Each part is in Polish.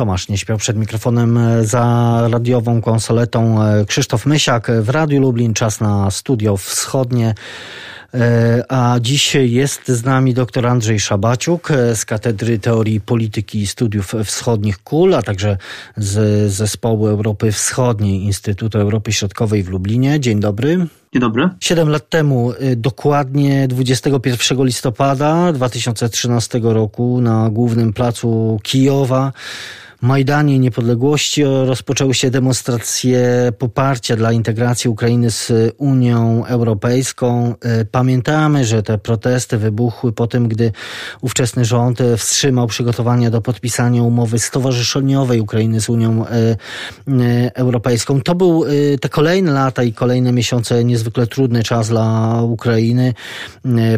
Tomasz nie śpiał przed mikrofonem e, za radiową konsoletą. E, Krzysztof Mysiak w Radiu Lublin, czas na studio wschodnie. E, a dziś jest z nami dr Andrzej Szabaciuk z Katedry Teorii Polityki i Studiów Wschodnich KUL, a także z Zespołu Europy Wschodniej Instytutu Europy Środkowej w Lublinie. Dzień dobry. Dzień dobry. Siedem lat temu, dokładnie 21 listopada 2013 roku na głównym placu Kijowa Majdanie Niepodległości rozpoczęły się demonstracje poparcia dla integracji Ukrainy z Unią Europejską. E, pamiętamy, że te protesty wybuchły po tym, gdy ówczesny rząd wstrzymał przygotowania do podpisania umowy stowarzyszeniowej Ukrainy z Unią e, e, Europejską. To był te kolejne lata i kolejne miesiące niezwykle trudny czas dla Ukrainy.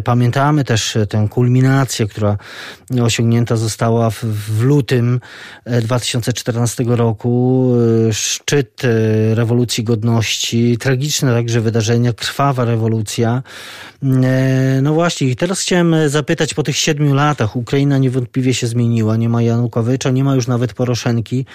Pamiętamy też tę kulminację, która osiągnięta została w, lutym 2014 roku, y, szczyt y, rewolucji godności, tragiczne także wydarzenia, krwawa rewolucja. Y, no właśnie, i teraz chciałem zapytać po tych siedmiu latach, Ukraina niewątpliwie się zmieniła, nie ma Janukowycza, nie ma już nawet Poroszenki,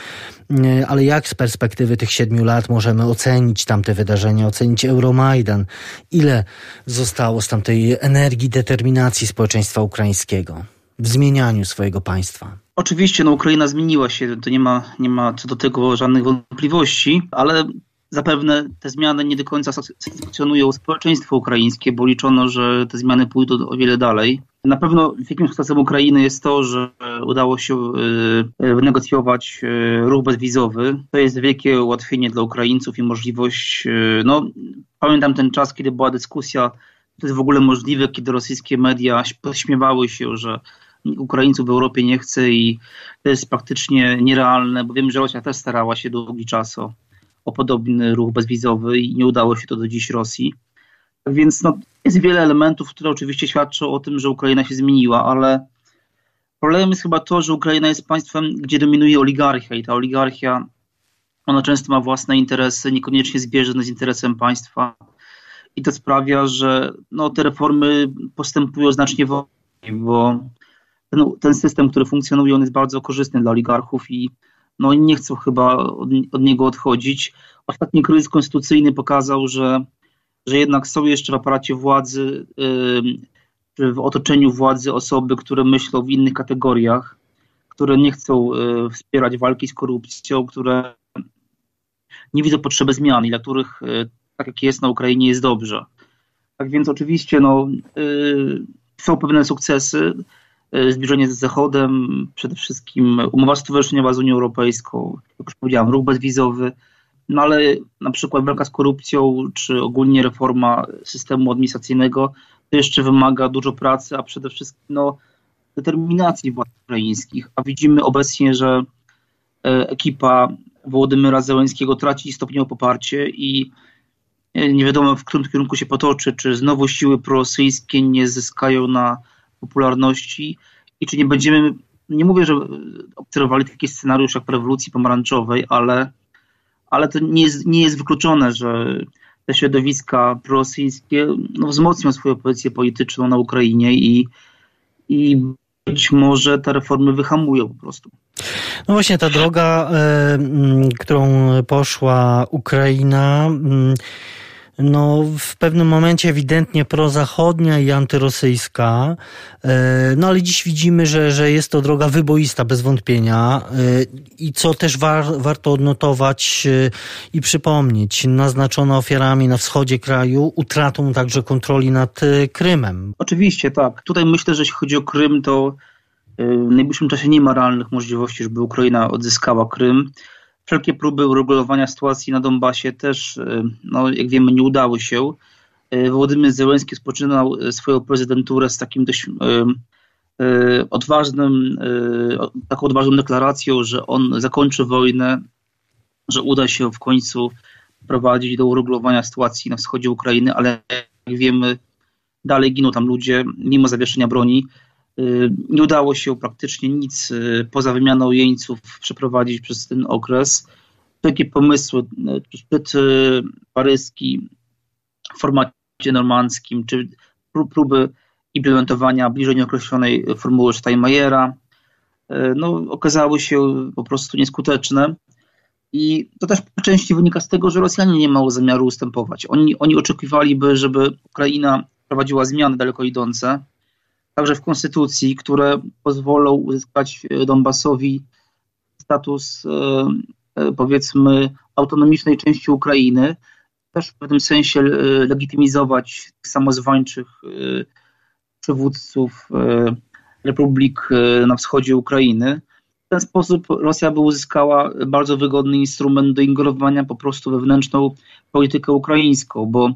ale jak z perspektywy tych siedmiu lat możemy ocenić tamte wydarzenia, ocenić Euromajdan? Ile zostało z tamtej energii, determinacji społeczeństwa ukraińskiego w zmienianiu swojego państwa? Oczywiście, no Ukraina zmieniła się, to nie ma, nie ma co do tego żadnych wątpliwości, ale zapewne te zmiany nie do końca satysfakcjonują społeczeństwo ukraińskie, bo liczono, że te zmiany pójdą o wiele dalej. Na pewno wielkim sukcesem Ukrainy jest to, że udało się y, wynegocjować y, ruch bezwizowy. To jest wielkie ułatwienie dla Ukraińców i możliwość, y, no pamiętam ten czas, kiedy była dyskusja, to jest w ogóle możliwe, kiedy rosyjskie media podśmiewały się, że Ukraińców w Europie nie chce i to jest praktycznie nierealne, bo wiem, że Rosja też starała się długi czas o, o podobny ruch bezwizowy i nie udało się to do dziś Rosji. Więc no, jest wiele elementów, które oczywiście świadczą o tym, że Ukraina się zmieniła, ale problemem jest chyba to, że Ukraina jest państwem, gdzie dominuje oligarchia i ta oligarchia, ona często ma własne interesy, niekoniecznie zbieżne z interesem państwa i to sprawia, że no, te reformy postępują znacznie wolniej, bo ten, ten system, który funkcjonuje, on jest bardzo korzystny dla oligarchów i no, nie chcą chyba od, od niego odchodzić. Ostatni kryzys konstytucyjny pokazał, że, że jednak są jeszcze w aparacie władzy, w otoczeniu władzy osoby, które myślą w innych kategoriach, które nie chcą yy, wspierać walki z korupcją, które nie widzą potrzeby zmian i dla których, yy, tak jak jest na Ukrainie, jest dobrze. Tak więc oczywiście no, y, są pewne sukcesy, zbliżenie z Zachodem, przede wszystkim umowa stowarzyszeniowa z Unią Europejską, jak już powiedziałem, ruch bezwizowy, no ale na przykład walka z korupcją, czy ogólnie reforma systemu administracyjnego, to jeszcze wymaga dużo pracy, a przede wszystkim no, determinacji władz ukraińskich. A widzimy obecnie, że e, ekipa Wołodymyra Zełenskiego traci stopniowo poparcie i e, nie wiadomo, w którym kierunku się potoczy, czy znowu siły prorosyjskie nie zyskają na popularności i czy nie będziemy, nie mówię, że obserwowali taki scenariusz jak w rewolucji pomarańczowej, ale, ale to nie jest, nie jest wykluczone, że te środowiska prorosyjskie no, wzmocnią swoją pozycję polityczną na Ukrainie i, i być może te reformy wyhamują po prostu. No właśnie, ta droga, y, którą poszła Ukraina. Y, no, w pewnym momencie ewidentnie prozachodnia i antyrosyjska, e, no ale dziś widzimy, że, że jest to droga wyboista bez wątpienia e, i co też war, warto odnotować e, i przypomnieć, naznaczona ofiarami na wschodzie kraju utratą także kontroli nad Krymem. Oczywiście, tak. Tutaj myślę, że jeśli chodzi o Krym, to w najbliższym czasie nie ma realnych możliwości, żeby Ukraina odzyskała Krym. Wszelkie próby uregulowania sytuacji na Donbasie też, y, no, jak wiemy, nie udały się. Y, Władimir Zełenski spoczynał y, swoją prezydenturę z takim dość odważnym, taką odważną deklaracją, że on zakończy wojnę, że uda się w końcu prowadzić do uregulowania sytuacji na wschodzie Ukrainy, ale jak wiemy, dalej giną tam ludzie, mimo zawieszenia broni. Y, nie udało się praktycznie nic y, poza wymianą jeńców przeprowadzić przez ten okres. Takie pomysły, y, szczyt paryski w formacie normandzkim, czy próby implementowania bliżej nieokreślonej formuły Steinmeiera, no, okazały się po prostu nieskuteczne. I to też po części wynika z tego, że Rosjanie nie mają zamiaru ustępować. Oni, oni oczekiwaliby, żeby Ukraina prowadziła zmiany daleko idące, także w konstytucji, które pozwolą uzyskać Donbasowi status powiedzmy autonomicznej części Ukrainy, też w pewnym sensie legitymizować samozwańczych przywódców republik na wschodzie Ukrainy. W ten sposób Rosja by uzyskała bardzo wygodny instrument do ingerowania po prostu wewnętrzną politykę ukraińską, bo,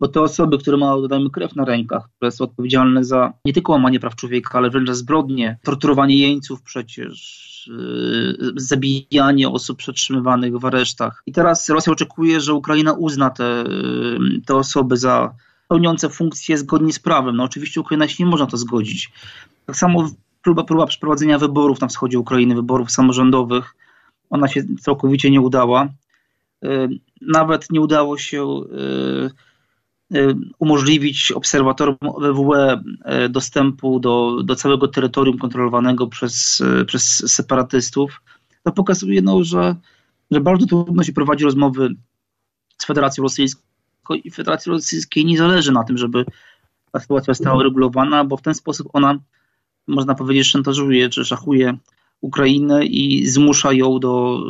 bo te osoby, które mają, dodajmy, krew na rękach, które są odpowiedzialne za nie tylko łamanie praw człowieka, ale wręcz za zbrodnie, torturowanie jeńców przecież, yy, zabijanie osób przetrzymywanych w aresztach. I teraz Rosja oczekuje, że Ukraina uzna te, yy, te osoby za pełniące funkcje zgodnie z prawem. No oczywiście Ukraina się nie można to zgodzić. Tak samo próba, próba przeprowadzenia wyborów na wschodzie Ukrainy, wyborów samorządowych, ona się całkowicie nie udała. Y, nawet nie udało się y, y, umożliwić obserwatorom OBWE dostępu do, do całego terytorium kontrolowanego przez, przez separatystów. To pokazuje, no, że, że bardzo trudno się prowadzi rozmowy z Federacją Rosyjską i Federacji Rosyjskiej nie zależy na tym, żeby ta sytuacja została uregulowana, bo w ten sposób ona można powiedzieć, szantażuje czy szachuje Ukrainę i zmusza ją do,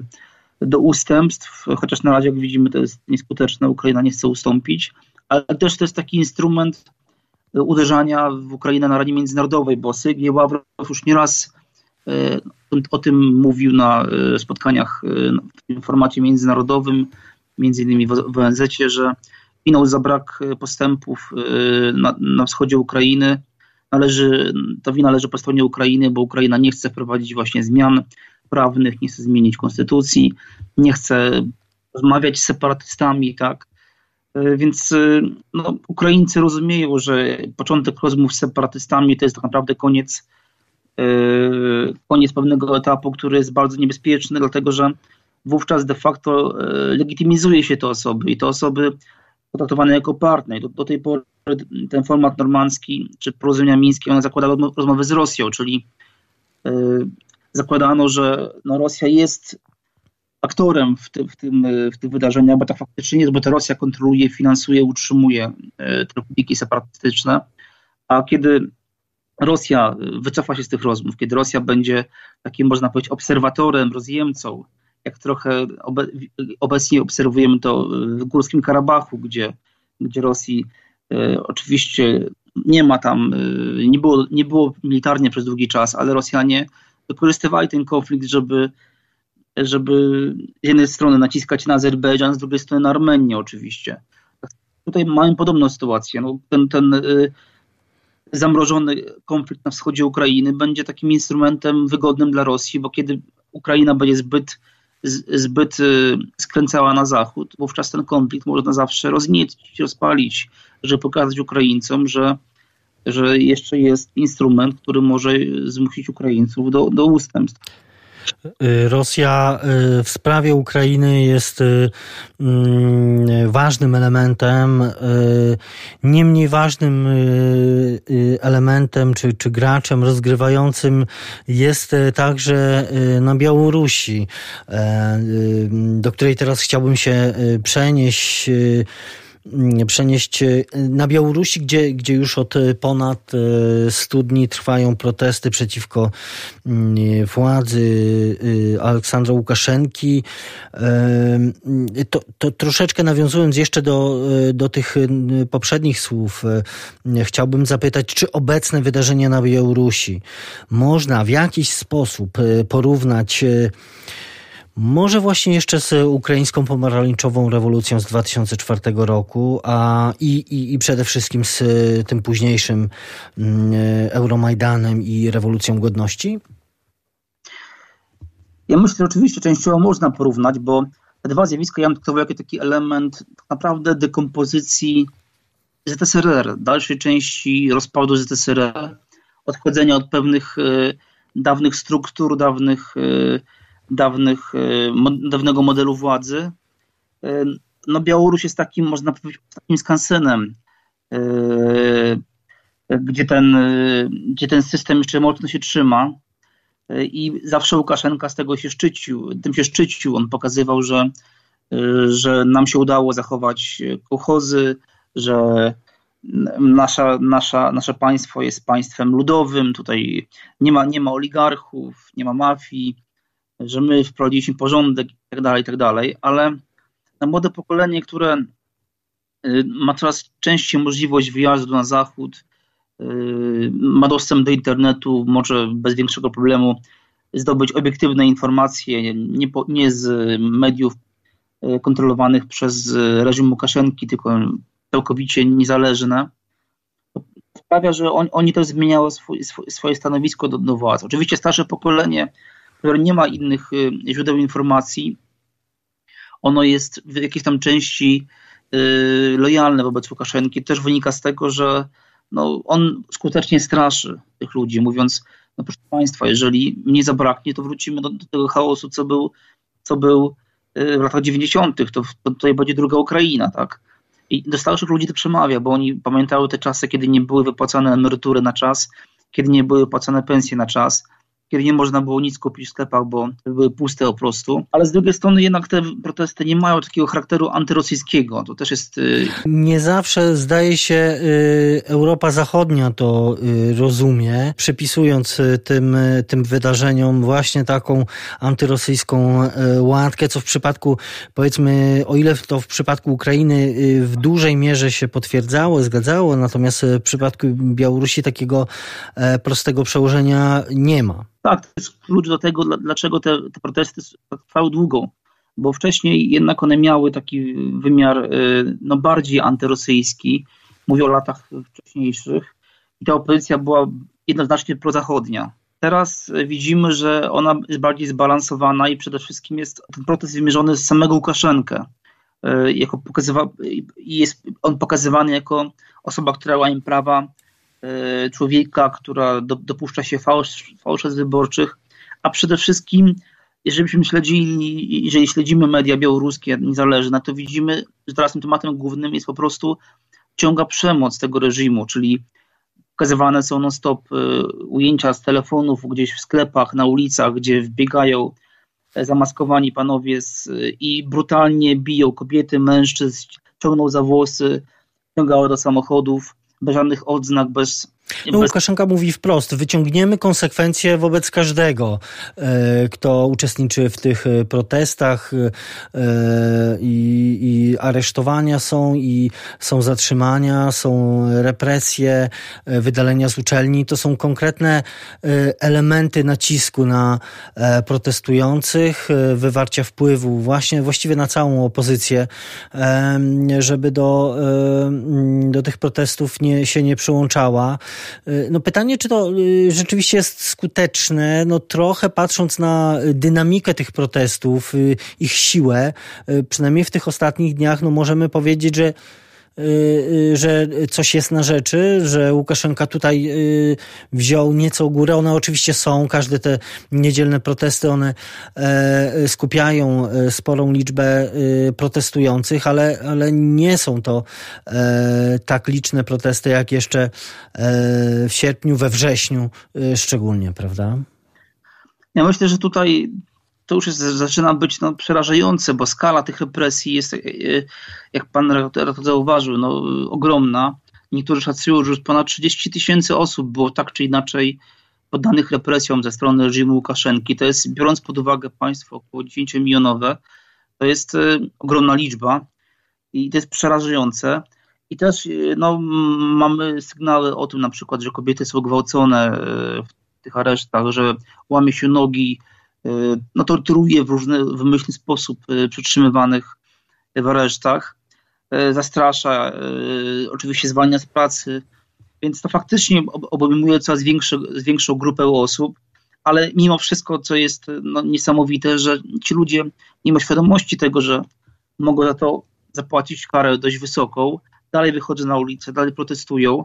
y, do ustępstw, chociaż na razie, jak widzimy, to jest nieskuteczne. Ukraina nie chce ustąpić, ale też to jest taki instrument uderzania w Ukrainę na arenie międzynarodowej, bo Sygiej Ławrow już nieraz y, o tym mówił na y, spotkaniach w formacie międzynarodowym, między innymi w ONZ, że winą za brak postępów na, na wschodzie Ukrainy należy, ta wina leży po stronie Ukrainy, bo Ukraina nie chce wprowadzić właśnie zmian prawnych, nie chce zmienić konstytucji, nie chce rozmawiać z separatystami, tak. E, więc e, no, Ukraińcy rozumieją, że początek rozmów z separatystami to jest tak naprawdę koniec, e, koniec pewnego etapu, który jest bardzo niebezpieczny, dlatego że wówczas de facto legitymizuje się te osoby i te osoby potraktowane jako partner. Do, do tej pory ten format normandzki czy porozumienia mińskie, one zakładały rozmowy z Rosją, czyli zakładano, że no, Rosja jest aktorem w, ty, w, tym, w tych wydarzeniach, bo tak faktycznie jest, bo to Rosja kontroluje, finansuje, utrzymuje te republiki separatystyczne, a kiedy Rosja wycofa się z tych rozmów, kiedy Rosja będzie takim, można powiedzieć, obserwatorem, rozjemcą, jak trochę obe, obecnie obserwujemy to w Górskim Karabachu, gdzie, gdzie Rosji e, oczywiście nie ma tam, e, nie było, nie było militarnie przez długi czas, ale Rosjanie wykorzystywali ten konflikt, żeby, żeby z jednej strony naciskać na Azerbejdżan, z drugiej strony na Armenię oczywiście. Tutaj mamy podobną sytuację. No, ten, ten y, zamrożony konflikt na wschodzie Ukrainy będzie takim instrumentem wygodnym dla Rosji, bo kiedy Ukraina będzie zbyt zbyt y, skręcała na zachód, wówczas ten konflikt może na zawsze rozniecić, rozpalić, żeby pokazać Ukraińcom, że, że jeszcze jest instrument, który może zmusić Ukraińców do, do ustępstw. Y, Rosja y, w sprawie Ukrainy jest y, mm, ważnym elementem, nie mniej ważnym elementem czy, czy graczem rozgrywającym jest także na Białorusi, do której teraz chciałbym się przenieść przenieść e, na Białorusi, gdzie, gdzie już od e, ponad 100 e, dni trwają protesty przeciwko mm, władzy Aleksandra Łukaszenki. To, to troszeczkę nawiązując jeszcze do, do tych poprzednich słów, chciałbym zapytać, czy obecne wydarzenia na Białorusi można w jakiś sposób porównać może właśnie jeszcze z ukraińską pomarańczową rewolucją z 2004 roku, a i, i, i przede wszystkim z tym późniejszym mm, Euromajdanem i rewolucją godności? Ja myślę, że oczywiście częściowo można porównać, bo te dwa zjawiska ja traktował jako taki element tak naprawdę dekompozycji ZSRR, dalszej części rozpadu ZSRR, odchodzenia od pewnych y, dawnych struktur, dawnych y, dawnych, e, dawnego modelu władzy. E, no Białoruś jest takim, można powiedzieć, takim skansenem, e, gdzie ten, gdzie ten system jeszcze mocno się trzyma. i zawsze Łukaszenka z tego się szczycił, tym się szczycił. On pokazywał, że, że nam się udało zachować kołchozy, że nasza, nasza, nasze państwo jest państwem ludowym, tutaj nie ma, nie ma oligarchów, nie ma mafii, że my wprowadziliśmy porządek i tak dalej, i tak dalej, ale na młode pokolenie, które y, ma coraz częściej możliwość wyjazdu na zachód, y, ma dostęp do internetu, może bez większego problemu zdobyć obiektywne informacje, nie, po, nie z mediów y, kontrolowanych przez reżim Łukaszenki, tylko całkowicie niezależne, sprawia, że on, oni też zmieniają swój, swoje stanowisko do, do. Oczywiście starsze pokolenie, które nie ma innych y, źródeł informacji, ono jest w jakiejś tam części y, lojalne wobec Łukaszenki. Też wynika z tego, że no, on skutecznie straszy tych ludzi, mówiąc, no proszę Państwa, jeżeli mnie zabraknie, to wrócimy do, do tego chaosu, co był, co był y, w latach 90., to, to tutaj będzie druga Ukraina, tak? I do starszych ludzi to przemawia, bo oni pamiętały te czasy, kiedy nie były wypłacane emerytury na czas, kiedy nie były wypłacane pensje na czas, kiedy nie można było nic kupić w sklepach, bo były puste po prostu. Ale z drugiej strony jednak te protesty nie mają takiego charakteru antyrosyjskiego. To też jest... Y, nie zawsze zdaje się y, Europa Zachodnia to y, rozumie, przypisując tym, tym wydarzeniom właśnie taką antyrosyjską łatkę, co w przypadku, powiedzmy, o ile to w przypadku Ukrainy w dużej mierze się potwierdzało, zgadzało, natomiast w przypadku Białorusi takiego e, prostego przełożenia nie ma. Tak, to jest klucz do tego, dlaczego te, te protesty trwały długo, bo wcześniej jednak one miały taki wymiar y, no, bardziej antyrosyjski, mówię o latach wcześniejszych, i ta opozycja była jednoznacznie prozachodnia. Teraz widzimy, że ona jest bardziej zbalansowana i przede wszystkim jest ten protest wymierzony z samego Łukaszenkę. Y, jako pokazywa, jest on pokazywany jako osoba, która łamie prawa człowieka, która do, dopuszcza się fałsz, fałszerstw wyborczych, a przede wszystkim, jeżeli śledzili, jeżeli śledzimy media białoruskie niezależne, to widzimy, że teraz tym tematem głównym jest po prostu ciąga przemoc tego reżimu, czyli pokazywane są non-stop e, ujęcia z telefonów gdzieś w sklepach, na ulicach, gdzie wbiegają e, zamaskowani panowie z, i brutalnie biją kobiety, mężczyzn, ciągną za włosy, ciągają do samochodów bez żadnych odznak, bez no, Łukaszenka mówi wprost, wyciągniemy konsekwencje wobec każdego, e, kto uczestniczy w tych e, protestach e, i, i aresztowania są, i są zatrzymania, są represje, wydalenia z uczelni. To są konkretne elementy nacisku na protestujących, wywarcia wpływu właśnie właściwie na całą opozycję, żeby do, do tych protestów nie, się nie przyłączała. Y, no pytanie, czy to y, rzeczywiście jest skuteczne, no trochę patrząc na dynamikę tych protestów, y, ich siłę, przynajmniej w tych ostatnich dniach, no możemy powiedzieć, że że coś jest na rzeczy, że Łukaszenka tutaj y, wziął nieco górę. One oczywiście są, każde te niedzielne protesty, one e, skupiają e, sporą liczbę protestujących, ale, ale nie są to e, tak liczne protesty jak jeszcze w sierpniu, we wrześniu szczególnie, prawda? Ja myślę, że tutaj to już jest, zaczyna być no, przerażające, bo skala tych represji jest, e, jak pan redaktor zauważył, no, ogromna. Niektórzy szacują, że już ponad 30 tysięcy osób było tak czy inaczej poddanych represjom ze strony reżimu Łukaszenki. To jest, biorąc pod uwagę państwo około 10 milionowe, to jest e, ogromna liczba i to jest przerażające. I też e, no, mamy sygnały o tym na przykład, że kobiety są gwałcone w tych aresztach, że łamie się nogi, no, torturuje w różny wymyślny sposób y, przetrzymywanych w aresztach, y, zastrasza, oczywiście zwalnia z pracy, więc to faktycznie obejmuje coraz większe, większą grupę osób, ale mimo wszystko, co jest no, niesamowite, że ci ludzie, mimo świadomości tego, że mogą za to zapłacić karę dość wysoką, dalej wychodzą na ulicę, dalej protestują,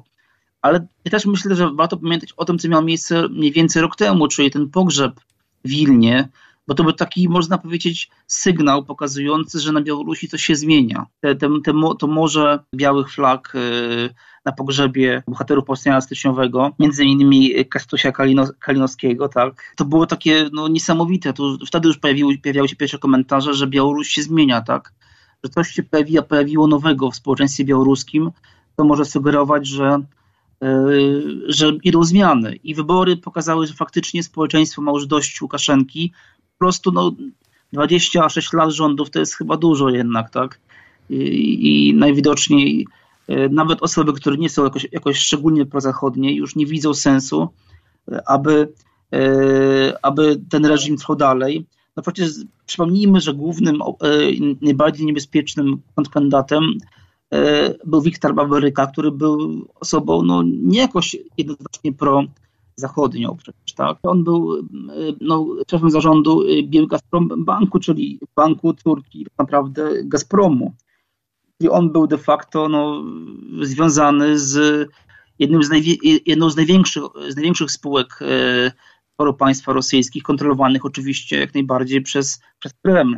ale ja też myślę, że warto pamiętać o tym, co miało miejsce mniej więcej rok temu, czyli ten pogrzeb Wilnie, bo to był taki, można powiedzieć, sygnał pokazujący, że na Białorusi coś się zmienia. Te, te, te, to morze białych flag y, na pogrzebie bohaterów powstania styczniowego, między innymi Kastusia Kalino, Kalinowskiego, tak. To było takie no, niesamowite. To, wtedy już pojawiły, pojawiały się pierwsze komentarze, że Białoruś się zmienia, tak. Że coś się pojawiło, pojawiło nowego w społeczeństwie białoruskim, to może sugerować, że że idą zmiany. I wybory pokazały, że faktycznie społeczeństwo ma już dość Łukaszenki. Po prostu no, 26 lat rządów to jest chyba dużo jednak, tak? I, i najwidoczniej E, nawet osoby, które nie są jakoś, jakoś szczególnie prozachodnie, już nie widzą sensu, e, aby, e, aby ten reżim trwał dalej. No przecież przypomnijmy, że głównym, najbardziej niebezpiecznym kontrkandydatem był Wiktor Baweryka, który był osobą no, nie jakoś jednoznacznie pro-zachodnią przecież, tak? On był no, szefem zarządu Biel Gazprom Banku, czyli banku Turki, tak naprawdę Gazpromu i on był de facto no, związany z jednym z jedną z największych, z największych spółek e, państwa rosyjskich, kontrolowanych oczywiście jak najbardziej przez, przez Kreml.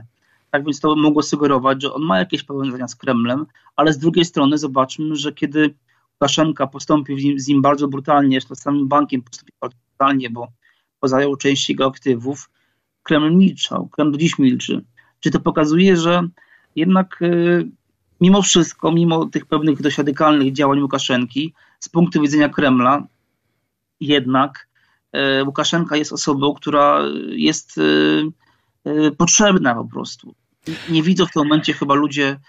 Tak więc to mogło sugerować, że on ma jakieś powiązania z Kremlem, ale z drugiej strony zobaczmy, że kiedy Łukaszenka postąpił z nim, bardzo brutalnie, z samym bankiem postąpił bardzo brutalnie, bo pozajął część jego aktywów, Kreml milczał, Kreml do dziś milczy. Czy to pokazuje, że jednak e, mimo wszystko, mimo tych pewnych dość działań Łukaszenki, z punktu widzenia Kremla, jednak e, Łukaszenka jest osobą, która jest e, potrzebna po prostu. Nie widzą w tym momencie chyba ludzie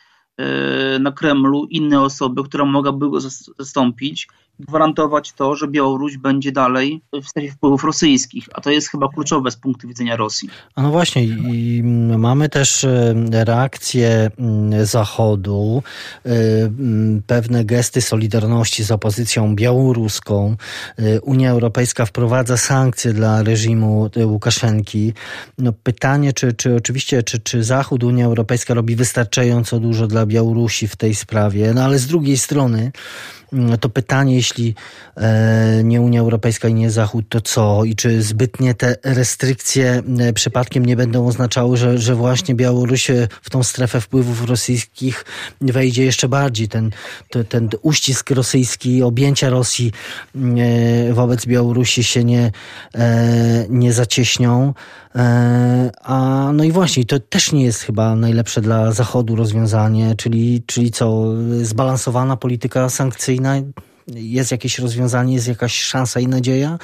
na Kremlu inne osoby, która mogłaby go zastąpić gwarantować to, że Białoruś będzie dalej w strefie wpływów rosyjskich, a to jest chyba kluczowe z punktu widzenia Rosji. A no właśnie i mamy też e, reakcję mm, Zachodu, e, mm, pewne gesty solidarności z opozycją białoruską. E, Unia Europejska wprowadza sankcje dla reżimu Łukaszenki. No pytanie, czy, czy oczywiście, czy, czy Zachód, Unia Europejska robi wystarczająco dużo dla Białorusi w tej sprawie, no ale z drugiej strony to pytanie, jeśli e, nie Unia Europejska i nie Zachód, to co? I czy zbytnie te restrykcje e, przypadkiem nie będą oznaczały, że, że właśnie Białoruś w tą strefę wpływów rosyjskich wejdzie jeszcze bardziej? Ten, ten, ten uścisk rosyjski, objęcia Rosji mm, e, wobec Białorusi się nie, nie zacieśnią. A no i właśnie, to też nie jest chyba najlepsze dla Zachodu rozwiązanie, czyli, czyli co, zbalansowana polityka sankcyjna jest jakieś rozwiązanie, jest jakaś szansa i nadzieja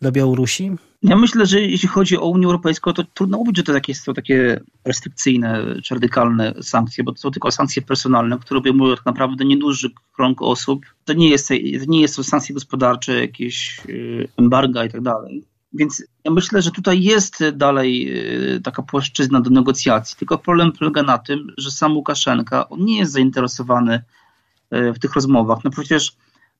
dla Białorusi? Ja myślę, że jeśli chodzi o Unię Europejską, to trudno mówić, że to takie, są takie restrykcyjne czy radykalne sankcje, bo to są tylko sankcje personalne, które obejmują tak naprawdę nieduży krąg osób. To nie jest, to nie to sankcje gospodarcze, jakieś y, embarga i tak dalej. Więc ja myślę, że tutaj jest dalej y, taka płaszczyzna do negocjacji, tylko problem polega na tym, że sam Łukaszenka on nie jest zainteresowany w tych rozmowach. No przecież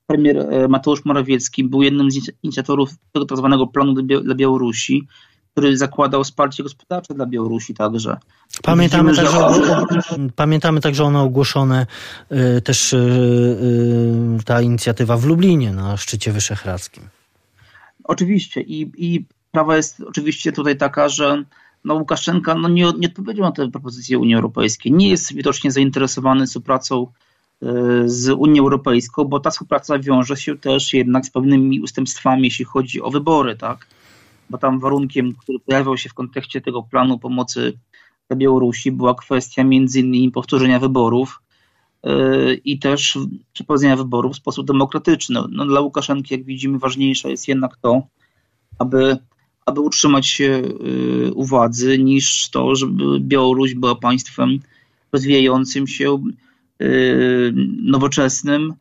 premier e, Mateusz Morawiecki był jednym z inicjatorów tego tak zwanego planu dla Białorusi, który zakładał wsparcie gospodarcze dla Białorusi także. Pamiętamy, Widzimy, także, że... pamiętamy także one ogłoszone e, też ta inicjatywa w Lublinie na szczycie wyszehradzkim. Oczywiście i, i prawa jest oczywiście tutaj taka, że no Łukaszenka no nie, nie odpowiedział na tę propozycję Unii Europejskiej. Nie jest widocznie zainteresowany współpracą z Unią Europejską, bo ta współpraca wiąże się też jednak z pewnymi ustępstwami, jeśli chodzi o wybory, tak? Bo tam warunkiem, który pojawiał się w kontekście tego planu pomocy dla Białorusi, była kwestia między innymi powtórzenia wyborów yy, i też przeprowadzenia wyborów w sposób demokratyczny. No, dla Łukaszenki, jak widzimy, ważniejsze jest jednak to, aby, aby utrzymać się yy, u władzy, niż to, żeby Białoruś była państwem rozwijającym się Y, nowoczesnym,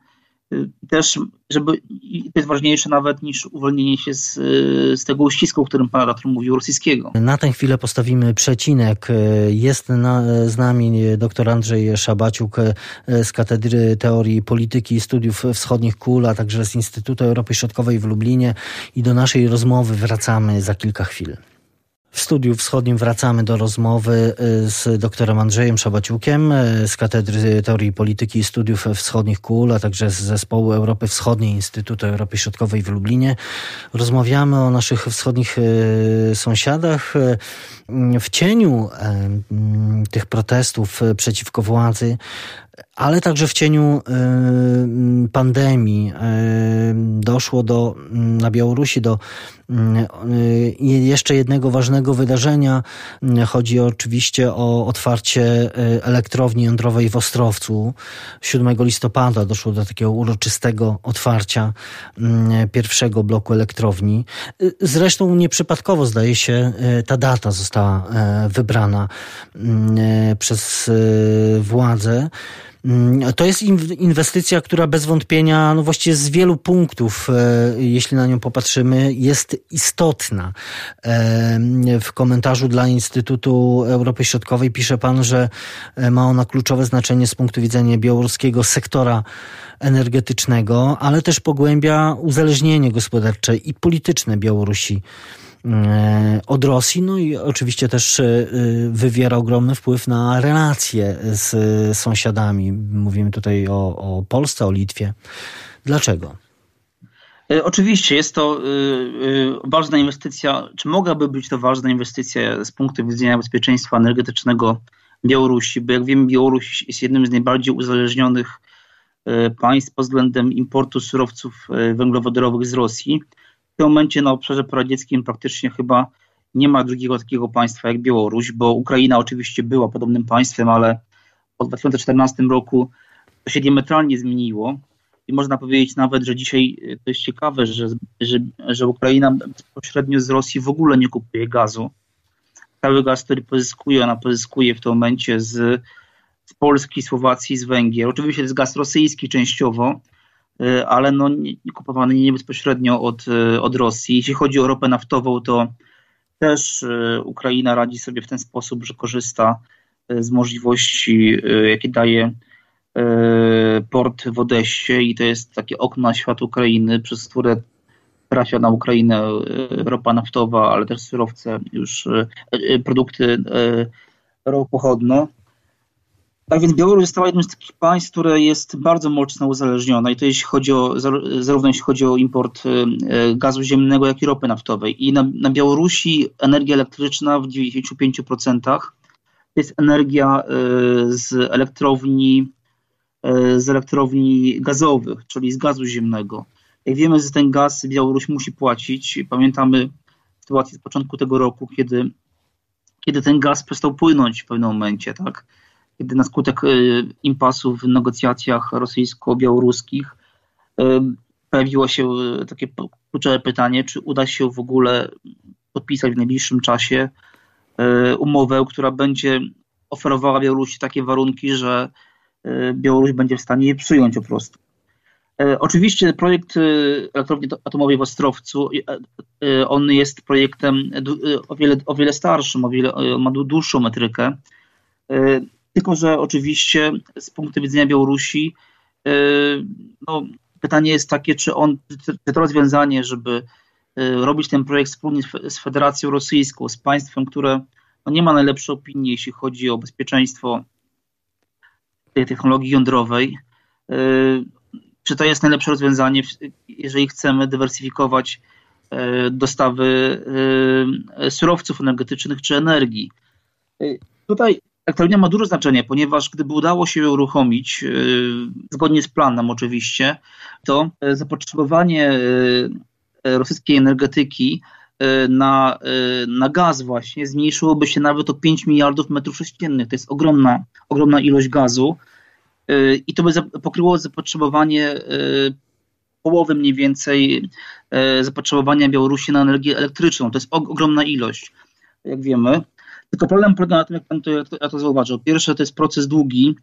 y, też, żeby, to jest ważniejsze nawet niż uwolnienie się z, y, z tego uścisku, o którym pan redaktor mówił, rosyjskiego. Na tę chwilę postawimy przecinek. Jest na, z nami dr Andrzej Szabaciuk z Katedry Teorii Polityki i Studiów Wschodnich KUL, a także z Instytutu Europy Środkowej w Lublinie i do naszej rozmowy wracamy za kilka chwil. W studiu wschodnim wracamy do rozmowy y, z doktorem Andrzejem Szabaciukiem y, z Katedry Teorii Polityki i Studiów Wschodnich KUL, a także z Zespołu Europy Wschodniej Instytutu Europy Środkowej w Lublinie. Rozmawiamy o naszych wschodnich y, sąsiadach. W cieniu tych protestów przeciwko władzy ale także w cieniu y, pandemii y, doszło do, na Białorusi do y, jeszcze jednego ważnego wydarzenia. Chodzi oczywiście o otwarcie elektrowni jądrowej w Ostrowcu. 7 listopada doszło do takiego uroczystego otwarcia pierwszego bloku elektrowni. Zresztą nieprzypadkowo, zdaje się, ta data została wybrana przez władze. Mm, to jest inwestycja, która bez wątpienia, no właściwie z wielu punktów, e, jeśli na nią popatrzymy, jest istotna. E, w komentarzu dla Instytutu Europy Środkowej pisze pan, że e, ma ona kluczowe znaczenie z punktu widzenia białoruskiego sektora energetycznego, ale też pogłębia uzależnienie gospodarcze i polityczne Białorusi od Rosji, no i oczywiście też e, wywiera ogromny wpływ na relacje z sąsiadami. Mówimy tutaj o, o Polsce, o Litwie. Dlaczego? E, oczywiście jest to ważna inwestycja, czy mogłaby być to ważna inwestycja z punktu widzenia bezpieczeństwa energetycznego Białorusi, bo jak wiemy, Białoruś jest jednym z najbardziej uzależnionych państw pod względem importu surowców węglowodorowych z Rosji tym momencie na obszarze poradzieckim praktycznie chyba nie ma drugiego takiego państwa jak Białoruś, bo Ukraina oczywiście była podobnym państwem, ale po 2014 roku to się diametralnie zmieniło. I można powiedzieć nawet, że dzisiaj e, to jest ciekawe, że, że, że Ukraina bezpośrednio z Rosji w ogóle nie kupuje gazu. Cały gaz, który pozyskuje, ona pozyskuje w tym momencie z, z Polski, Słowacji, z Węgier. Oczywiście to jest gaz rosyjski częściowo, ale no nie, kupowany nie bezpośrednio od, y, od Rosji. Jeśli chodzi o ropę naftową, to też y, Ukraina radzi sobie w ten sposób, że korzysta z możliwości, jakie daje port w Odessie i to jest takie okno na świat Ukrainy, przez które trafia na Ukrainę ropa naftowa, ale też surowce, już produkty ropochodne. Tak więc Białoruś została jednym z takich państw, które jest bardzo mocno uzależnione i to jeśli chodzi o, zarówno jeśli chodzi o import y, y, gazu ziemnego, jak i ropy naftowej. I na, na Białorusi energia elektryczna w 95% to jest energia y, z elektrowni, z elektrowni gazowych, czyli z gazu ziemnego. Jak wiemy, że ten gaz Białoruś musi płacić. Pamiętamy sytuację z początku tego roku, kiedy, kiedy ten gaz przestał płynąć w pewnym momencie, tak? Kiedy na skutek y, impasu w negocjacjach rosyjsko-białoruskich y, pojawiło się y, takie kluczowe pytanie, czy uda się w ogóle podpisać w najbliższym czasie umowę, która będzie oferowała Białorusi takie warunki, że Białoruś będzie w stanie je przyjąć po prostu. Oczywiście projekt elektrowni atomowej w Ostrowcu, on jest projektem o wiele, o wiele starszym, o wiele, ma dłuższą metrykę. Tylko, że oczywiście z punktu widzenia Białorusi e, no, pytanie jest takie, czy, on, czy to rozwiązanie, żeby e, robić ten projekt wspólnie z Federacją Rosyjską, z państwem, które no, nie ma najlepszej opinii, jeśli chodzi o bezpieczeństwo tej technologii jądrowej, e, czy to jest najlepsze rozwiązanie, jeżeli chcemy dywersyfikować dostawy surowców energetycznych czy energii. Tutaj Elektrownia ma duże znaczenie, ponieważ gdyby udało się ją uruchomić, yy, zgodnie z planem oczywiście, to yy, zapotrzebowanie yy, rosyjskiej energetyki na, na gaz właśnie zmniejszyłoby się nawet o 5 miliardów metrów sześciennych. To jest ogromna, ogromna ilość gazu i to by pokryło zapotrzebowanie połowy mniej więcej zapotrzebowania Białorusi na energię elektryczną. To jest ogromna ilość, jak wiemy. Tylko problem polega na tym, jak pan to, jak to, zauważył. Pierwsze to jest proces długi,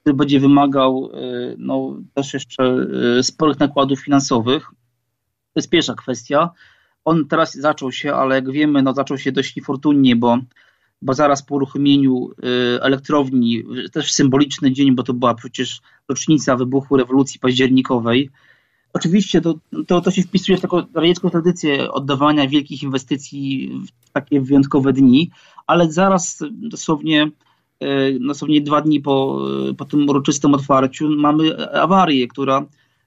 który będzie wymagał y, no, też jeszcze y, sporych nakładów finansowych. To jest pierwsza kwestia. On teraz zaczął się, ale jak wiemy, no, zaczął się dość niefortunnie, bo, bo zaraz po uruchomieniu y, elektrowni, też symboliczny dzień, bo to była przecież rocznica wybuchu rewolucji październikowej, Oczywiście to, to, to się wpisuje w taką radziecką tradycję oddawania wielkich inwestycji w takie wyjątkowe dni, ale zaraz dosłownie, e, dosłownie dwa dni po, po tym uroczystym otwarciu mamy awarię, która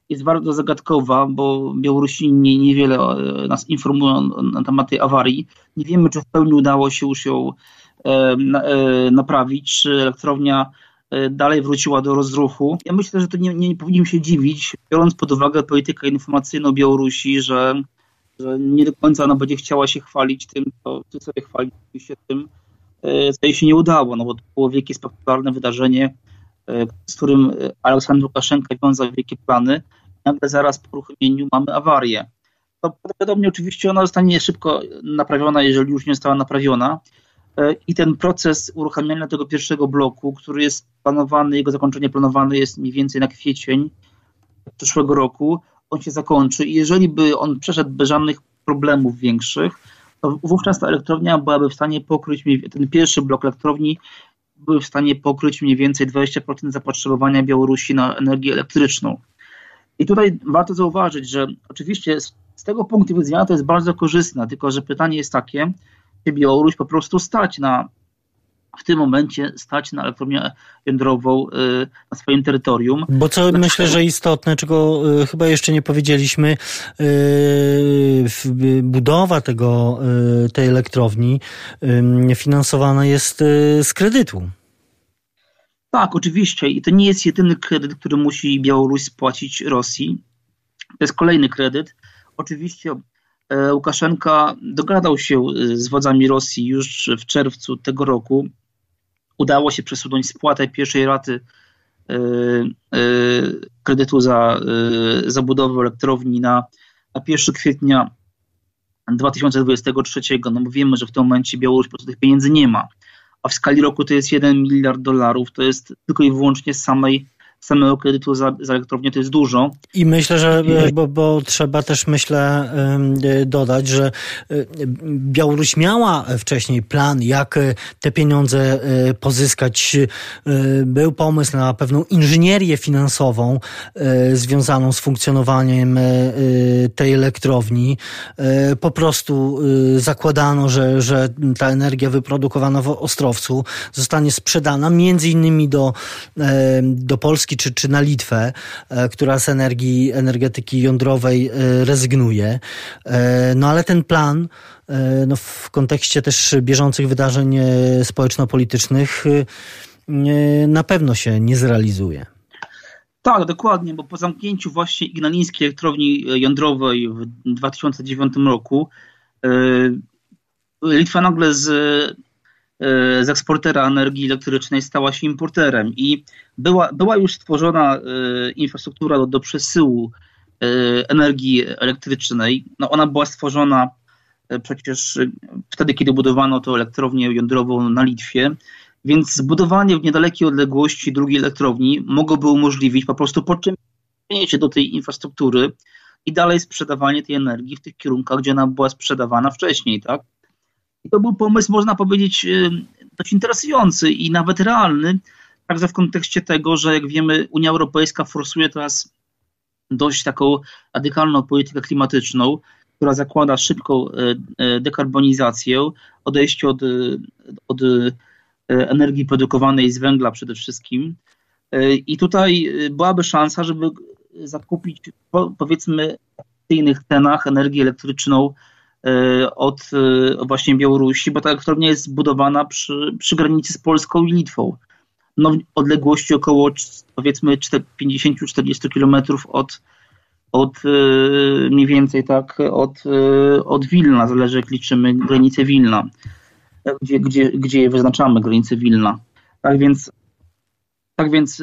jest bardzo zagadkowa, bo Białorusini niewiele e, nas informują na temat tej awarii. Nie wiemy, czy w pełni udało się już ją naprawić, czy elektrownia E, dalej wróciła do rozruchu. Ja myślę, że to nie, nie powinniśmy się dziwić, biorąc pod uwagę politykę informacyjną Białorusi, że, że nie do końca ona będzie chciała się chwalić tym, co ty sobie chwalić się tym, e, co jej się nie udało, no bo to było wielkie spektakularne wydarzenie, e, z którym Aleksandr Łukaszenka wiązał wielkie plany. Nagle zaraz po uruchomieniu mamy awarię. To prawdopodobnie oczywiście ona zostanie szybko naprawiona, jeżeli już nie została naprawiona. E, i ten proces uruchamiania tego pierwszego bloku, który jest planowany, jego zakończenie planowane jest mniej więcej na kwiecień przyszłego roku, on się zakończy i jeżeli by on przeszedł bez żadnych problemów większych, to wówczas ta elektrownia byłaby w stanie pokryć, ten pierwszy blok elektrowni były w stanie pokryć mniej więcej 20% zapotrzebowania Białorusi na energię elektryczną. I tutaj warto zauważyć, że oczywiście z tego punktu widzenia to jest bardzo korzystne, tylko że pytanie jest takie, Białoruś po prostu stać na w tym momencie stać na elektrownię jądrową y, na swoim terytorium. Bo co Dlaczego? myślę, że istotne, czego y, chyba jeszcze nie powiedzieliśmy, y, budowa tego, tej elektrowni finansowana jest z kredytu. Tak, oczywiście. I to nie jest jedyny kredyt, który musi Białoruś spłacić Rosji. To jest kolejny kredyt. Oczywiście Łukaszenka dogadał się e, z wodzami Rosji już w czerwcu tego roku. Udało się przesunąć spłatę pierwszej raty e, kredytu za, za budowę elektrowni na, na 1 kwietnia 2023. No mówimy, że w tym momencie Białoruś po prostu tych pieniędzy nie ma. A w skali roku to jest 1 miliard dolarów. To jest tylko i wyłącznie z samej samego kredytu za, za elektrownię to jest dużo. I myślę, że bo, bo trzeba też myślę dodać, że Białoruś miała wcześniej plan, jak te pieniądze e, pozyskać. E, był pomysł na pewną inżynierię finansową e, związaną z funkcjonowaniem tej elektrowni. Po prostu zakładano, że, że ta energia wyprodukowana w Ostrowcu zostanie sprzedana między innymi do, do Polski Czy, czy na Litwę, e, która z energii, energetyki jądrowej e, rezygnuje. E, no ale ten plan no, w kontekście też bieżących wydarzeń społeczno-politycznych na pewno się nie zrealizuje. Tak, dokładnie, bo po zamknięciu właśnie Ignalińskiej elektrowni jądrowej w 2009 roku Litwa nagle z z eksportera energii elektrycznej stała się importerem i była, była już stworzona e, infrastruktura do, do przesyłu e, energii elektrycznej. No ona była stworzona przecież wtedy, kiedy budowano tę elektrownię jądrową na Litwie, więc zbudowanie w niedalekiej odległości drugiej elektrowni mogłoby umożliwić po prostu podczerpnięcie do tej infrastruktury i dalej sprzedawanie tej energii w tych kierunkach, gdzie ona była sprzedawana wcześniej, tak? I to był pomysł, można powiedzieć, y, dość interesujący i nawet realny, także w kontekście tego, że jak wiemy, Unia Europejska forsuje teraz dość taką radykalną politykę klimatyczną, która zakłada szybką y, y, dekarbonizację, odejście od, od energii produkowanej z węgla przede wszystkim. I tutaj byłaby szansa, żeby zakupić powiedzmy w innych cenach energię elektryczną E, od e, właśnie Białorusi, bo ta elektrownia jest zbudowana przy, przy granicy z Polską i Litwą. No, odległości około powiedzmy 50-40 kilometrów od, od e, mniej więcej tak, od, od Wilna, zależy jak liczymy granicę Wilna, gdzie, gdzie, gdzie wyznaczamy, granicę Wilna. Tak więc, tak więc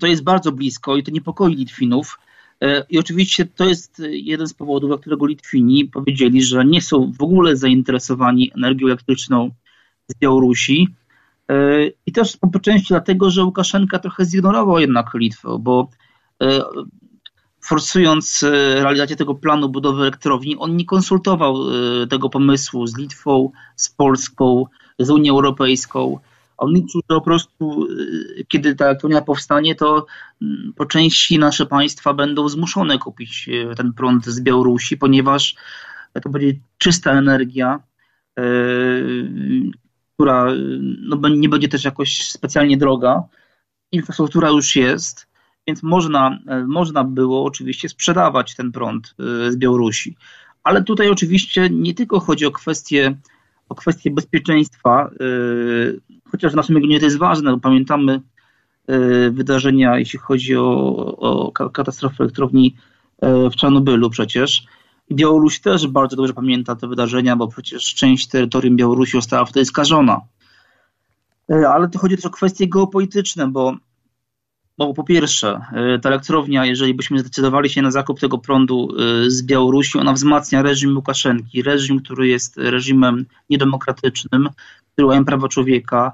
to jest bardzo blisko i to niepokoi Litwinów. E, I oczywiście to jest jeden z powodów, dla którego Litwini powiedzieli, że nie są w ogóle zainteresowani energią elektryczną z Białorusi. E, I też po części dlatego, że Łukaszenka trochę zignorował jednak Litwę, bo e, forsując realizację tego planu budowy elektrowni, on nie konsultował tego pomysłu z Litwą, z Polską, z Unią Europejską. On liczył, że po prostu, y, kiedy ta elektrownia powstanie, to mm, po części nasze państwa będą zmuszone kupić y, ten prąd z Białorusi, ponieważ to będzie czysta energia, która no, nie będzie też jakoś specjalnie droga. Infrastruktura już jest, więc można, można było oczywiście sprzedawać ten prąd z Białorusi. Ale tutaj oczywiście nie tylko chodzi o kwestię, o kwestię bezpieczeństwa, yy, chociaż w naszym regionie to jest ważne, bo pamiętamy yy, wydarzenia, jeśli chodzi o, o katastrofę elektrowni yy, w Czarnobylu przecież. Białoruś też bardzo dobrze pamięta te wydarzenia, bo przecież część terytorium Białorusi została wtedy skażona. Ale to chodzi też o kwestie geopolityczne, bo bo po pierwsze, y, ta elektrownia, jeżeli byśmy zdecydowali się na zakup tego prądu y, z Białorusi, ona wzmacnia reżim Łukaszenki, reżim, który jest reżimem niedemokratycznym, który łamie prawa człowieka,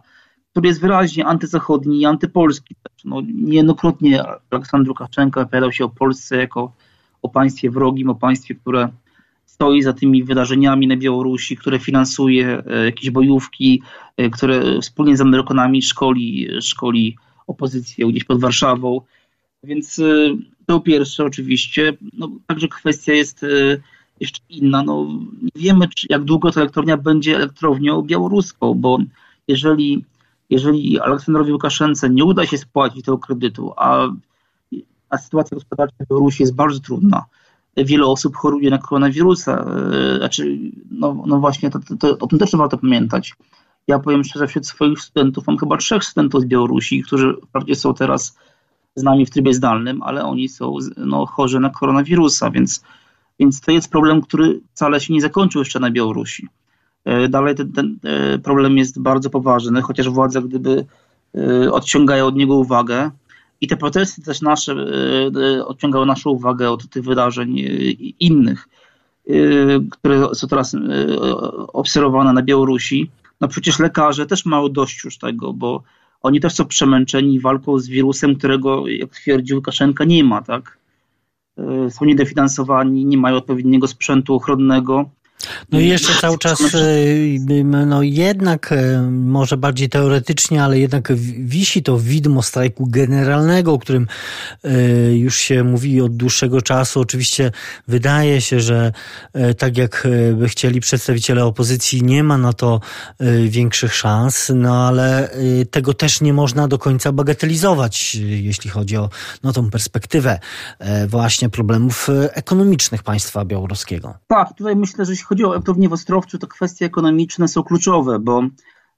który jest wyraźnie antyzachodni i antypolski. No, niejednokrotnie Aleksandr Łukaszenka opowiadał się o Polsce jako o państwie wrogim, o państwie, które stoi za tymi wydarzeniami na Białorusi, które finansuje y, jakieś bojówki, które wspólnie z Amerykanami szkoli, szkoli opozycję gdzieś pod Warszawą. Więc y, to pierwsze oczywiście. No, także kwestia jest y, jeszcze inna. No, nie wiemy, czy, jak długo ta elektrownia będzie elektrownią białoruską, bo jeżeli, jeżeli Aleksandrowi Łukaszence nie uda się spłacić tego kredytu, a, a sytuacja gospodarcza w Białorusi jest bardzo trudna, wiele osób choruje na koronawirusa, y, znaczy, no, no właśnie, to, to, to, o tym też warto pamiętać. Ja powiem szczerze, wśród swoich studentów mam chyba trzech studentów z Białorusi, którzy wprawdzie są teraz z nami w trybie zdalnym, ale oni są no, chorzy na koronawirusa, więc, więc to jest problem, który wcale się nie zakończył jeszcze na Białorusi. E, dalej ten, ten e, problem jest bardzo poważny, chociaż władze gdyby e, odciągają od niego uwagę i te protesty też nasze odciągały naszą uwagę od tych wydarzeń innych, które są teraz obserwowane na Białorusi no przecież lekarze też mają dość już tego, bo oni też są przemęczeni walką z wirusem, którego, jak twierdzi Łukaszenka, nie ma, tak? E, są niedofinansowani, nie mają odpowiedniego sprzętu ochronnego. No i jeszcze cały czas, e, no jednak e, może bardziej teoretycznie, ale jednak wisi to widmo strajku generalnego, o którym już się mówi od dłuższego czasu. Oczywiście wydaje się, że tak jak by chcieli przedstawiciele opozycji, nie ma na to większych szans, no ale tego też nie można do końca bagatelizować, jeśli chodzi o no, tą perspektywę właśnie problemów ekonomicznych państwa białoruskiego. Tak, tutaj myślę, że chodzi o elektrownię w Ostrowcu, to kwestie ekonomiczne są kluczowe, bo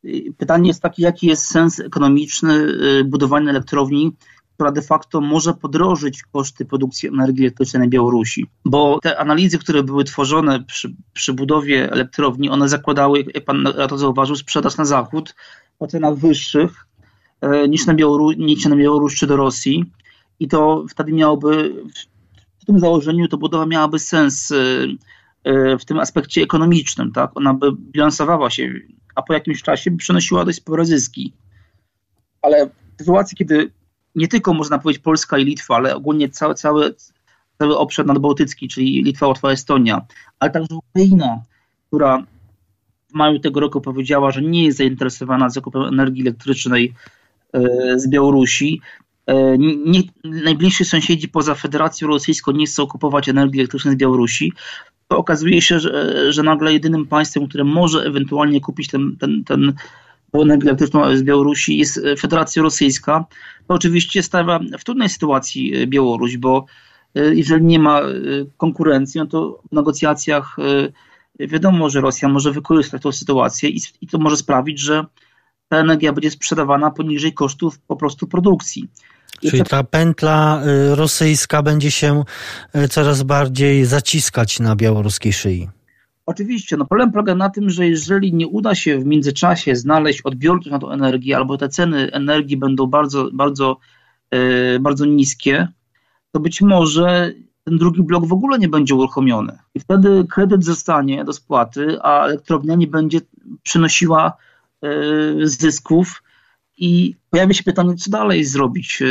y, pytanie jest takie, jaki jest sens ekonomiczny y, budowania elektrowni, która de facto może podrożyć koszty produkcji energii elektrycznej na Białorusi. Bo te analizy, które były tworzone przy, przy budowie elektrowni, one zakładały, jak pan to zauważył, sprzedaż na zachód po cenach wyższych e, niż na, Białoru- niż na Białoruś czy do Rosji. I to wtedy miałoby, w tym założeniu, to budowa miałaby sens y, w tym aspekcie ekonomicznym, tak? Ona by bilansowała się, a po jakimś czasie by przynosiła dość spore zyski. Ale w sytuacji, kiedy nie tylko można powiedzieć Polska i Litwa, ale ogólnie cały, cały, cały obszar nadbałtycki, czyli Litwa, Łotwa, Estonia, ale także Ukraina, która w maju tego roku powiedziała, że nie jest zainteresowana zakupem energii elektrycznej e, z Białorusi. E, nie, najbliżsi sąsiedzi poza Federacją Rosyjską nie chcą kupować energii elektrycznej z Białorusi, to okazuje się, że, że nagle jedynym państwem, które może ewentualnie kupić ten, ten, ten energię elektryczną z Białorusi jest Federacja Rosyjska. To oczywiście stawia w trudnej sytuacji Białoruś, bo e, jeżeli nie ma e, konkurencji, no to w negocjacjach e, wiadomo, że Rosja może wykorzystać tę sytuację i, i to może sprawić, że ta energia będzie sprzedawana poniżej kosztów po prostu produkcji. Czyli ta pętla y, rosyjska będzie się y, coraz bardziej zaciskać na białoruskiej szyi. Oczywiście, no problem polega na tym, że jeżeli nie uda się w międzyczasie znaleźć odbiorców na tą energię, albo te ceny energii będą bardzo, bardzo, yy, bardzo niskie, to być może ten drugi blok w ogóle nie będzie uruchomiony. I wtedy kredyt zostanie do spłaty, a elektrownia nie będzie przynosiła yy, zysków, i pojawia się pytanie, co dalej zrobić e,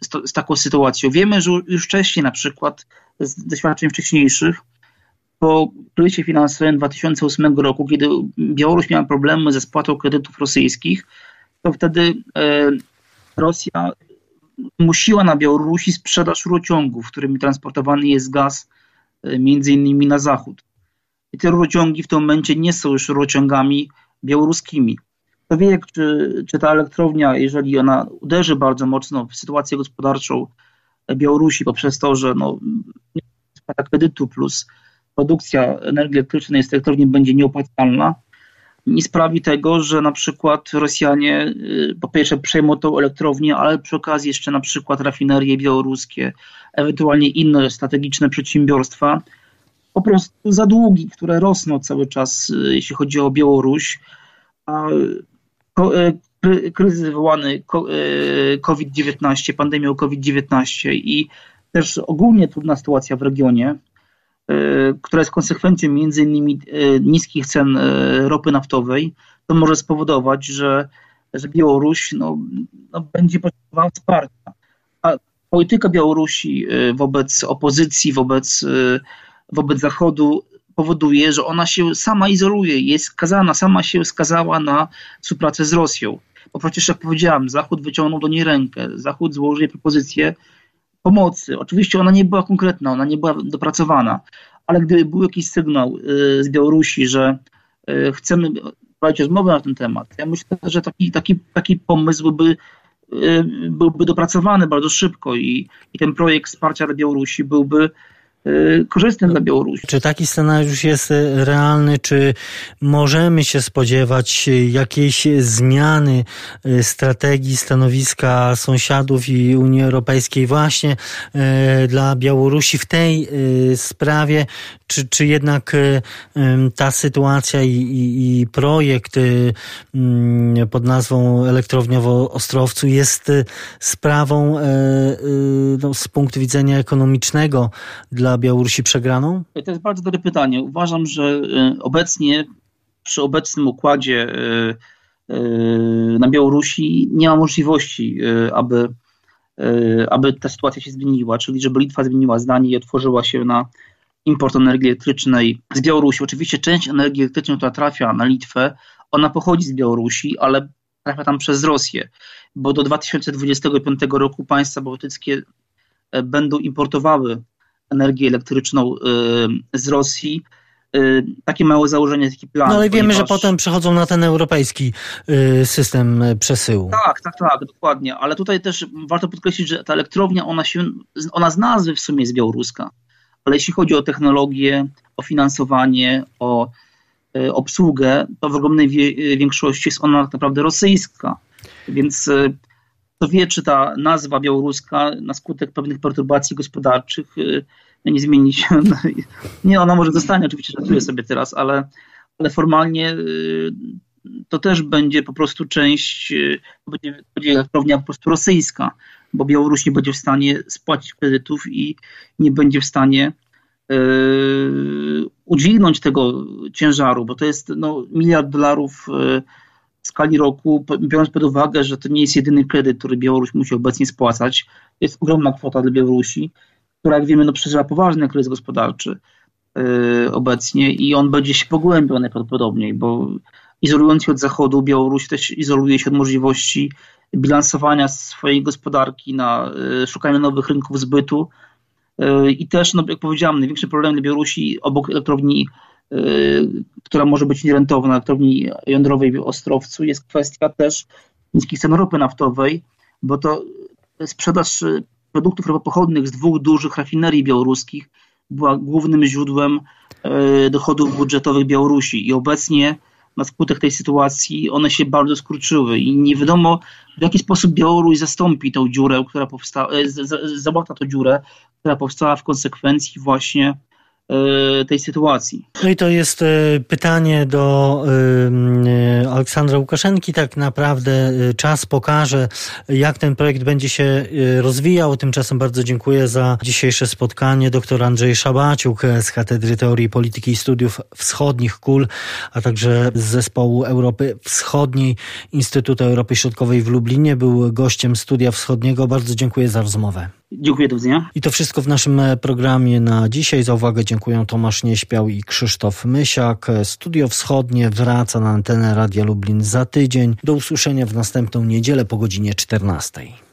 z, to, z, taką sytuacją. Wiemy, że już wcześniej, na przykład z doświadczeń wcześniejszych, po kryzysie finansowym 2008 roku, kiedy Białoruś miała problemy ze spłatą kredytów rosyjskich, to wtedy Rosja musiła na Białorusi sprzedaż rurociągów, którymi transportowany jest gaz między innymi na zachód. I te rurociągi w tym momencie nie są już rurociągami białoruskimi. Wie, czy, czy ta elektrownia, jeżeli ona uderzy bardzo mocno w sytuację gospodarczą Białorusi poprzez to, że no, spłata kredytu plus produkcja energii elektrycznej z elektrowni będzie nieopłacalna, nie sprawi tego, że na przykład Rosjanie y, po pierwsze przejmą tą elektrownię, ale przy okazji jeszcze na przykład rafinerie białoruskie, ewentualnie inne strategiczne przedsiębiorstwa, po prostu za długi, które rosną cały czas, y, jeśli chodzi o Białoruś, a kryzys wywołany COVID-19, pandemią COVID-19 i też ogólnie trudna sytuacja w regionie, która jest konsekwencją między innymi niskich cen ropy naftowej, to może spowodować, że, że Białoruś no, no będzie potrzebowała wsparcia. A polityka Białorusi wobec opozycji, wobec wobec Zachodu powoduje, że ona się sama izoluje, jest skazana, sama się skazała na współpracę z Rosją. Bo przecież, jak powiedziałam, Zachód wyciągnął do niej rękę, Zachód złożył jej propozycję pomocy. Oczywiście ona nie była konkretna, ona nie była dopracowana, ale gdyby był jakiś sygnał y, z Białorusi, że y, chcemy prowadzić rozmowę na ten temat, ja myślę, że taki, taki, taki pomysł byłby, y, byłby dopracowany bardzo szybko i, i ten projekt wsparcia dla Białorusi byłby korzystny dla Białorusi. Czy taki scenariusz jest y, realny? Czy możemy się spodziewać y, jakiejś zmiany strategii, stanowiska sąsiadów i Unii Europejskiej właśnie dla Białorusi w tej sprawie? Czy, czy jednak ta sytuacja i, i, i projekt mm, pod nazwą Elektrownia w Ostrowcu jest sprawą no, z punktu widzenia ekonomicznego dla Białorusi przegraną? To jest bardzo dobre pytanie. Uważam, że y, obecnie, przy obecnym układzie y, y, na Białorusi nie ma możliwości, aby, aby ta sytuacja się zmieniła, czyli żeby Litwa zmieniła zdanie i otworzyła się na import energii elektrycznej z Białorusi. Oczywiście część energii elektrycznej, która trafia na Litwę, ona pochodzi z Białorusi, ale trafia tam przez Rosję, bo do 2025 roku państwa bałtyckie będą importowały energię elektryczną y, z Rosji. Y, takie małe założenie, taki plan. No ale wiemy, ponieważ... że potem przechodzą na ten europejski y, system przesyłu. Tak, tak, tak, dokładnie. Ale tutaj też warto podkreślić, że ta elektrownia, ona się, ona z nazwy w sumie jest białoruska. Ale jeśli chodzi o technologię, o finansowanie, o obsługę, to w ogromnej większości jest ona tak naprawdę rosyjska. Więc kto wie, czy ta nazwa białoruska na skutek pewnych perturbacji gospodarczych nie zmieni się. Nie, ona może zostanie, oczywiście żartuję sobie teraz, ale, ale formalnie to też będzie po prostu część, będzie, będzie elektrownia po prostu rosyjska, bo Białoruś nie będzie w stanie spłacić kredytów i nie będzie w stanie udźwignąć tego ciężaru, bo to jest no, miliard dolarów w skali roku, biorąc pod uwagę, że to nie jest jedyny kredyt, który Białoruś musi obecnie spłacać, jest ogromna kwota dla Białorusi, która jak wiemy no, przeżywa poważny kryzys gospodarczy yy, obecnie i on będzie się pogłębiał najprawdopodobniej, bo izolując się od Zachodu, Białoruś też izoluje się od możliwości bilansowania swojej gospodarki na yy, szukaniu nowych rynków zbytu. Yy, i też, no, jak powiedziałem, największy problem dla Białorusi obok elektrowni Y, która może być nierentowna, elektrowni jądrowej w Ostrowcu, jest kwestia też niskich cen ropy naftowej, bo to sprzedaż produktów ropopochodnych z dwóch dużych rafinerii białoruskich była głównym źródłem y, dochodów budżetowych Białorusi. I obecnie na skutek tej sytuacji one się bardzo skurczyły i nie wiadomo w jaki sposób Białoruś zastąpi tą dziurę, która powstała, y, załata tą dziurę, która powstała w konsekwencji właśnie E, tej sytuacji. No i to jest e, pytanie do e, Aleksandra Łukaszenki. Tak naprawdę czas pokaże, jak ten projekt będzie się rozwijał. Tymczasem bardzo dziękuję za dzisiejsze spotkanie. Dr Andrzej Szabaciuk z Katedry Teorii Polityki i Studiów Wschodnich KUL, a także z Zespołu Europy Wschodniej Instytutu Europy Środkowej w Lublinie. Był gościem Studia Wschodniego. Bardzo dziękuję za rozmowę. Dziękuję, do widzenia. I to wszystko w naszym programie na dzisiaj. Za uwagę dziękuję Tomasz Nieśpiał i Krzysztof Mysiak. Studio Wschodnie wraca na antenę Radia Lublin za tydzień. Do usłyszenia w następną niedzielę po godzinie 14.